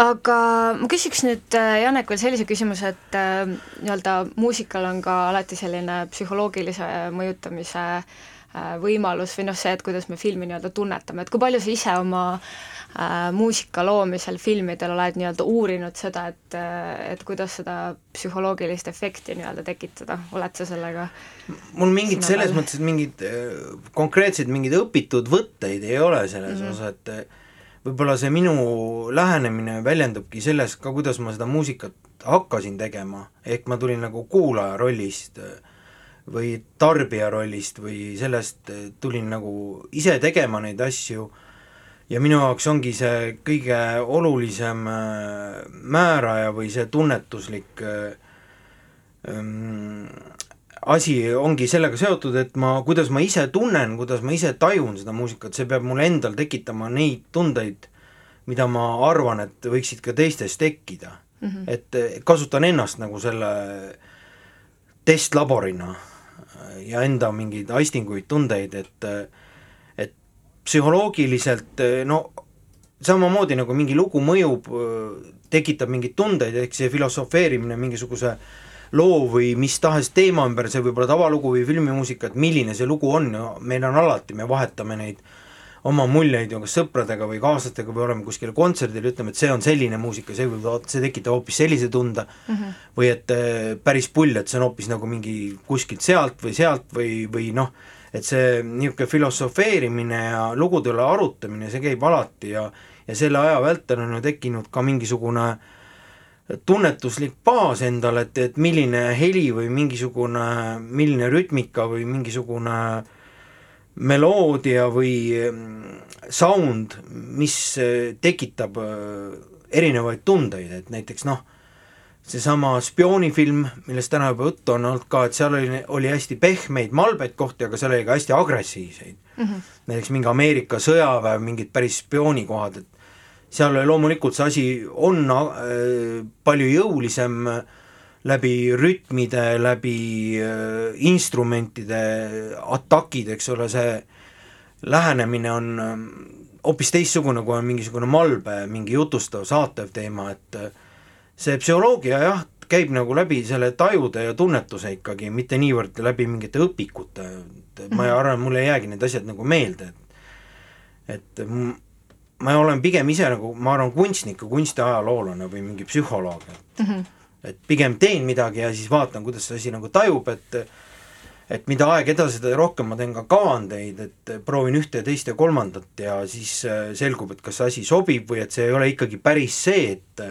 aga ma küsiks nüüd, äh, Janek, veel sellise küsimuse, et nii-öelda muusikal on ka alati selline psühholoogilise mõjutamise võimalus või noh, see, et kuidas me filmi nii-öelda tunnetame, et kui palju sa ise oma äh, muusika loomisel filmidel oled nii-öelda uurinud seda, et, et kuidas seda psühholoogilist efekti nii-öelda tekitada, oled sa sellega mul mingit selles peal? mõttes, et mingid konkreetseid mingeid õpitud võtteid ei ole selles mm -hmm. osas, et võib-olla see minu lähenemine väljendubki selles ka, kuidas ma seda muusikat hakkasin tegema, ehk ma tulin nagu kuulaja rollist või tarbija rollist või sellest tulin nagu ise tegema neid asju ja minu jaoks ongi see kõige olulisem määraja või see tunnetuslik ähm, asi ongi sellega seotud, et ma, kuidas ma ise tunnen, kuidas ma ise tajun seda muusikat, see peab mul endal tekitama neid tundeid, mida ma arvan, et võiksid ka teistes tekkida mm. -hmm. et kasutan ennast nagu selle testlaborina ja enda mingeid aistinguid, tundeid, et et psühholoogiliselt no samamoodi nagu mingi lugu mõjub, tekitab mingeid tundeid, ehk see filosofeerimine mingisuguse äh, loo või mis tahes teema ümber, see võib olla tavalugu või filmimuusika, et milline see lugu on meil on alati, me vahetame neid oma muljeid ju kas sõpradega või kaaslastega või oleme kuskil kontserdil, ütleme, et see on selline muusika, see võib, see tekitab hoopis sellise tunde mm, -hmm. või et äh, päris pull, et see on hoopis nagu mingi kuskilt sealt või sealt või, või noh, et see niisugune filosofeerimine ja lugude üle arutamine, see käib alati ja ja selle aja vältel on ju tekkinud ka mingisugune äh, tunnetuslik baas endale, et, et milline heli või mingisugune, milline rütmika või mingisugune meloodia või mm, sound, mis äh, tekitab äh, erinevaid tundeid, et näiteks noh, seesama spioonifilm, millest täna juba juttu on olnud ka, et seal oli, oli hästi pehmeid malbeid kohti, aga seal oli ka hästi agressiivseid mm. -hmm. näiteks mingi Ameerika sõjaväe mingid päris spioonikohad, et seal loomulikult see asi on äh, palju jõulisem läbi rütmide, läbi äh, instrumentide, atakid, eks ole, see lähenemine on äh, hoopis teistsugune, kui on mingisugune malbe, mingi jutustav, saatev teema, et see psühholoogia jah, käib nagu läbi selle tajude ja tunnetuse ikkagi, mitte niivõrd läbi mingite õpikute, et ma mhm. arvan, mul ei jäägi need asjad nagu meelde, et et ma olen pigem ise nagu, ma arvan, kunstnik või kunstiajaloolane või mingi psühholoog, et mm -hmm. Et pigem teen midagi ja siis vaatan, kuidas see asi nagu tajub, et et mida aeg edasi, seda rohkem ma teen ka kavandeid, et proovin ühte ja teist ja kolmandat ja siis äh, selgub, et kas see asi sobib või et see ei ole ikkagi päris see, et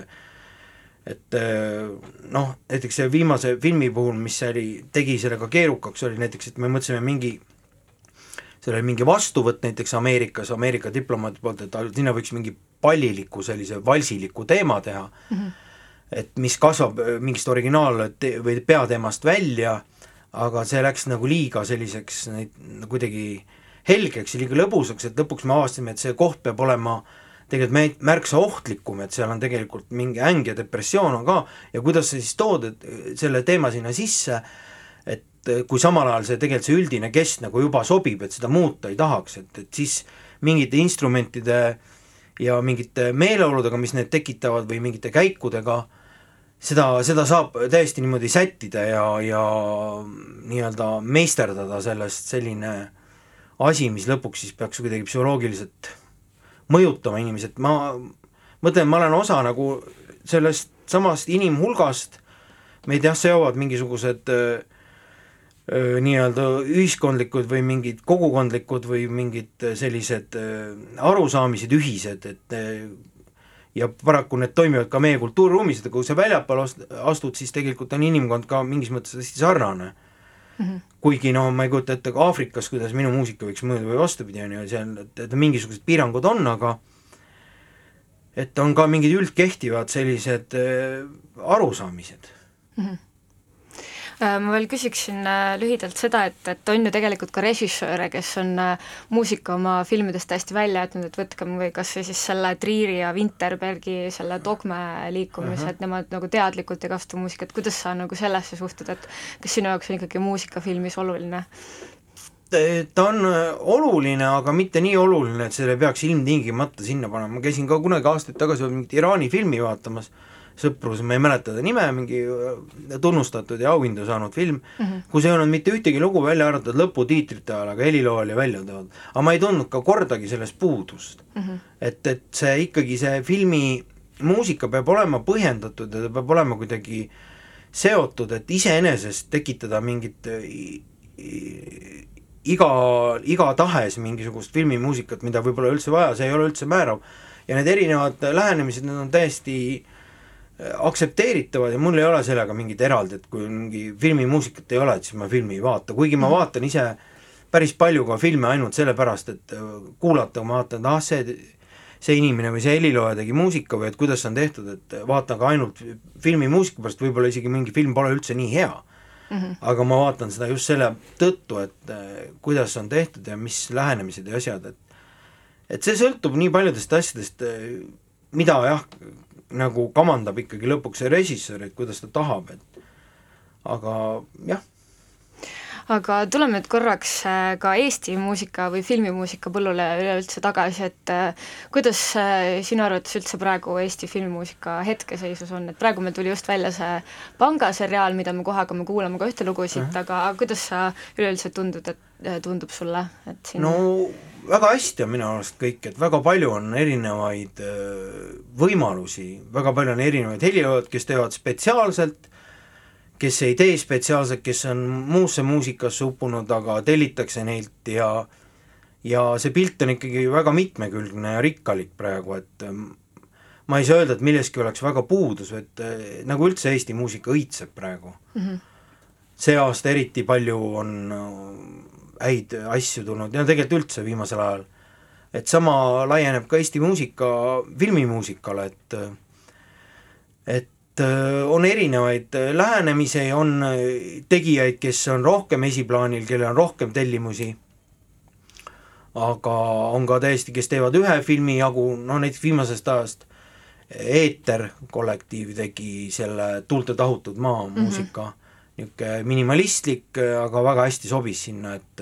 et äh, noh, näiteks see viimase filmi puhul, mis oli, tegi selle ka keerukaks, oli näiteks, et me mõtlesime mingi seal oli mingi vastuvõtt näiteks Ameerikas, Ameerika diplomaadi poolt, et sinna võiks mingi palliliku sellise valsiliku teema teha mm, -hmm. Et mis kasvab äh, mingist originaal- või peateemast välja, aga see läks nagu liiga selliseks kuidagi helgeks ja liiga lõbusaks, et lõpuks me avastasime, et see koht peab olema tegelikult märksa ohtlikum, et seal on tegelikult mingi äng ja depressioon on ka ja kuidas sa siis tood et selle teema sinna sisse, et kui samal ajal see tegelikult see üldine kest nagu juba sobib, et seda muuta ei tahaks, et, et siis mingite instrumentide ja mingite meeleoludega, mis need tekitavad või mingite käikudega, seda, seda saab täiesti niimoodi sättida ja, ja nii-öelda meisterdada sellest selline asi, mis lõpuks siis peaks kuidagi psühholoogiliselt mõjutama inimesi, et ma mõtlen, ma olen osa nagu sellest samast inimhulgast, meid jah, seovad mingisugused äh, nii-öelda ühiskondlikud või mingid kogukondlikud või mingid sellised arusaamised ühised, et ja paraku need toimivad ka meie kultuuriruumis, et kui sa väljapoole astud, siis tegelikult on inimkond ka mingis mõttes hästi sarnane mm. -hmm. kuigi no ma ei kujuta ette ka Aafrikas, kuidas minu muusika võiks mõjuda või vastupidi, on ju, seal, et, mingisugused piirangud on, aga et on ka mingid üldkehtivad sellised äh, arusaamised mm. -hmm ma veel küsiksin äh, lühidalt seda, et, et on ju tegelikult ka režissööre, kes on äh, muusika oma filmidest täiesti välja jätnud, et võtkem või kas või siis selle Triiri ja Winterbergi selle dogme liikumise uh, -huh. et nemad nagu teadlikult ei kasuta muusikat, kuidas sa nagu sellesse suhtud, et kas sinu jaoks on ikkagi muusika filmis oluline? ta on äh, oluline, aga mitte nii oluline, et selle peaks ilmtingimata sinna panema, ma käisin ka kunagi aastaid tagasi mingit Iraani filmi vaatamas, sõprus, ma ei mäleta ta nime, mingi äh, tunnustatud ja auhindu saanud film mm, -hmm. kus ei olnud mitte ühtegi lugu välja arvatud lõputiitrite ajal, aga helilool oli välja toodud. aga ma ei tundnud ka kordagi sellest puudust mm. -hmm. et, et see ikkagi, see filmi muusika peab olema põhjendatud ja ta peab olema kuidagi seotud, et iseenesest tekitada mingit iga, igatahes mingisugust filmimuusikat, mida võib-olla üldse vaja, see ei ole üldse määrav. ja need erinevad lähenemised, need on täiesti äh, aktsepteeritavad ja mul ei ole sellega mingit eraldi, et kui mingi filmimuusikat ei ole, et siis ma filmi ei vaata, kuigi ma mhm. vaatan ise päris palju ka filme ainult sellepärast, et äh, kuulata, ma vaatan, et ah, see see inimene või see helilooja tegi muusika või et kuidas see on tehtud, et vaatan ka ainult filmimuusika pärast, võib-olla isegi mingi film pole üldse nii hea mm. -hmm. aga ma vaatan seda just selle tõttu, et äh, kuidas on tehtud ja mis lähenemised ja asjad, et et see sõltub nii paljudest asjadest, äh, mida jah, nagu kamandab ikkagi lõpuks see režissöör, et kuidas ta tahab, et aga jah aga tuleme nüüd korraks äh, ka Eesti muusika või filmimuusika põllule üleüldse tagasi, et äh, kuidas äh, sinu arvates üldse praegu Eesti filmimuusika hetkeseisus on, et praegu meil tuli just välja see Panga seriaal, mida me kohe hakkame kuulama ka ühte lugu siit, aga kuidas sa üleüldse tundud, et tundub sulle, et siin no väga hästi on minu arust kõik, et väga palju on erinevaid võimalusi, väga palju on erinevaid heliloojad, kes teevad spetsiaalselt kes ei tee spetsiaalselt, kes on muusse muusikasse uppunud, aga tellitakse neilt ja ja see pilt on ikkagi väga mitmekülgne ja rikkalik praegu, et ähm, ma ei saa öelda, et milleski oleks väga puudus, et äh, nagu üldse Eesti muusika õitseb praegu mm. -hmm. see aasta eriti palju on äh, häid asju tulnud ja tegelikult üldse viimasel ajal. et sama laieneb ka Eesti muusika filmimuusikale, et äh, et Äh, on erinevaid äh, lähenemisi, on äh, tegijaid, kes on rohkem esiplaanil, kellel on rohkem tellimusi, aga on ka täiesti, kes teevad ühe filmi jagu, no näiteks viimasest ajast Eeter kollektiiv tegi selle Tuulte tahutud maa mm -hmm. muusika, niisugune minimalistlik, aga väga hästi sobis sinna, et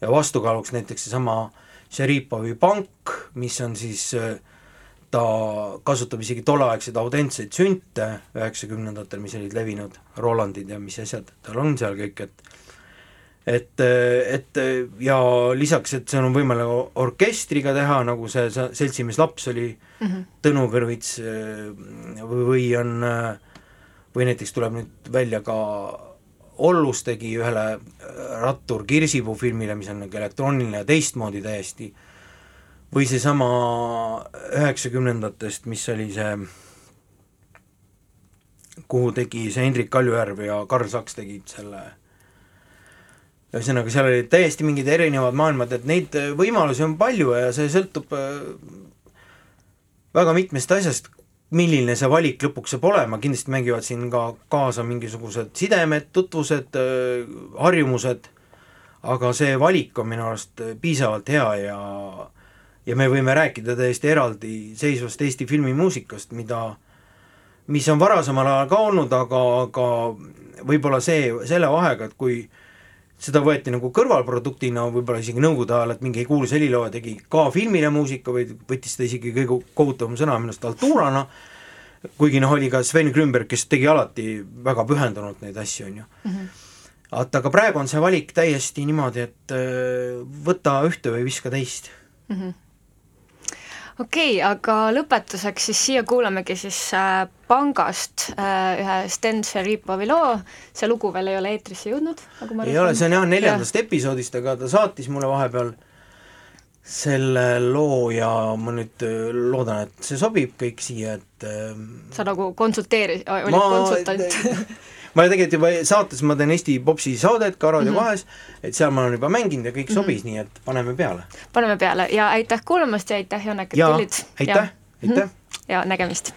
ja vastukaaluks näiteks seesama Šeripovi pank, mis on siis äh, ta kasutab isegi tolleaegseid autentseid sünte üheksakümnendatel, mis olid levinud, Rolandid ja mis asjad, tal on seal kõik, et et, et ja lisaks, et seal on võimalik orkestriga teha, nagu see, seltsimees laps oli mm -hmm. Tõnu Kõrvits või on, või näiteks tuleb nüüd välja ka Ollus tegi ühele Rattur Kirsipuu filmile, mis on nagu elektrooniline ja teistmoodi täiesti äh, või seesama üheksakümnendatest, mis oli see, kuhu tegi see Hendrik Kaljujärv ja Karl Saks tegid selle, ühesõnaga, seal olid täiesti mingid erinevad maailmad, et neid võimalusi on palju ja see sõltub äh, väga mitmest asjast, milline see valik lõpuks saab olema, kindlasti mängivad siin ka kaasa mingisugused sidemed, tutvused, äh, harjumused, aga see valik on minu arust piisavalt hea ja ja me võime rääkida täiesti eraldiseisvast Eesti filmimuusikast, mida, mis on varasemal ajal ka olnud, aga, aga võib-olla see, selle vahega, et kui seda võeti nagu kõrvalproduktina võib-olla isegi nõukogude ajal, et mingi kuulus helilooja tegi ka filmile muusika või võttis seda isegi kõige kohutavam sõna minu arust altuurana, kuigi noh, oli ka Sven Grünberg, kes tegi alati väga pühendunult neid asju, on ju mm. -hmm. vaata, aga praegu on see valik täiesti niimoodi, et äh, võta ühte või viska teist mm. -hmm okei okay,, aga lõpetuseks siis siia kuulamegi siis äh, Pangast äh, ühe Sten Šeripovi loo, see lugu veel ei ole eetrisse jõudnud, nagu ma ei ole, see on jah neljandast ja. episoodist, aga ta saatis mulle vahepeal selle loo ja ma nüüd äh, loodan, et see sobib kõik siia, et äh, sa nagu konsulteeri-, olid ma, konsultant ma tegelikult juba saates, ma teen Eesti popsi saadet ka Raadio mm -hmm. kahes, et seal ma olen juba mänginud ja kõik mm -hmm. sobis, nii et paneme peale. paneme peale ja aitäh kuulamast ja aitäh, Janek, et tulid. aitäh, aitäh! ja nägemist!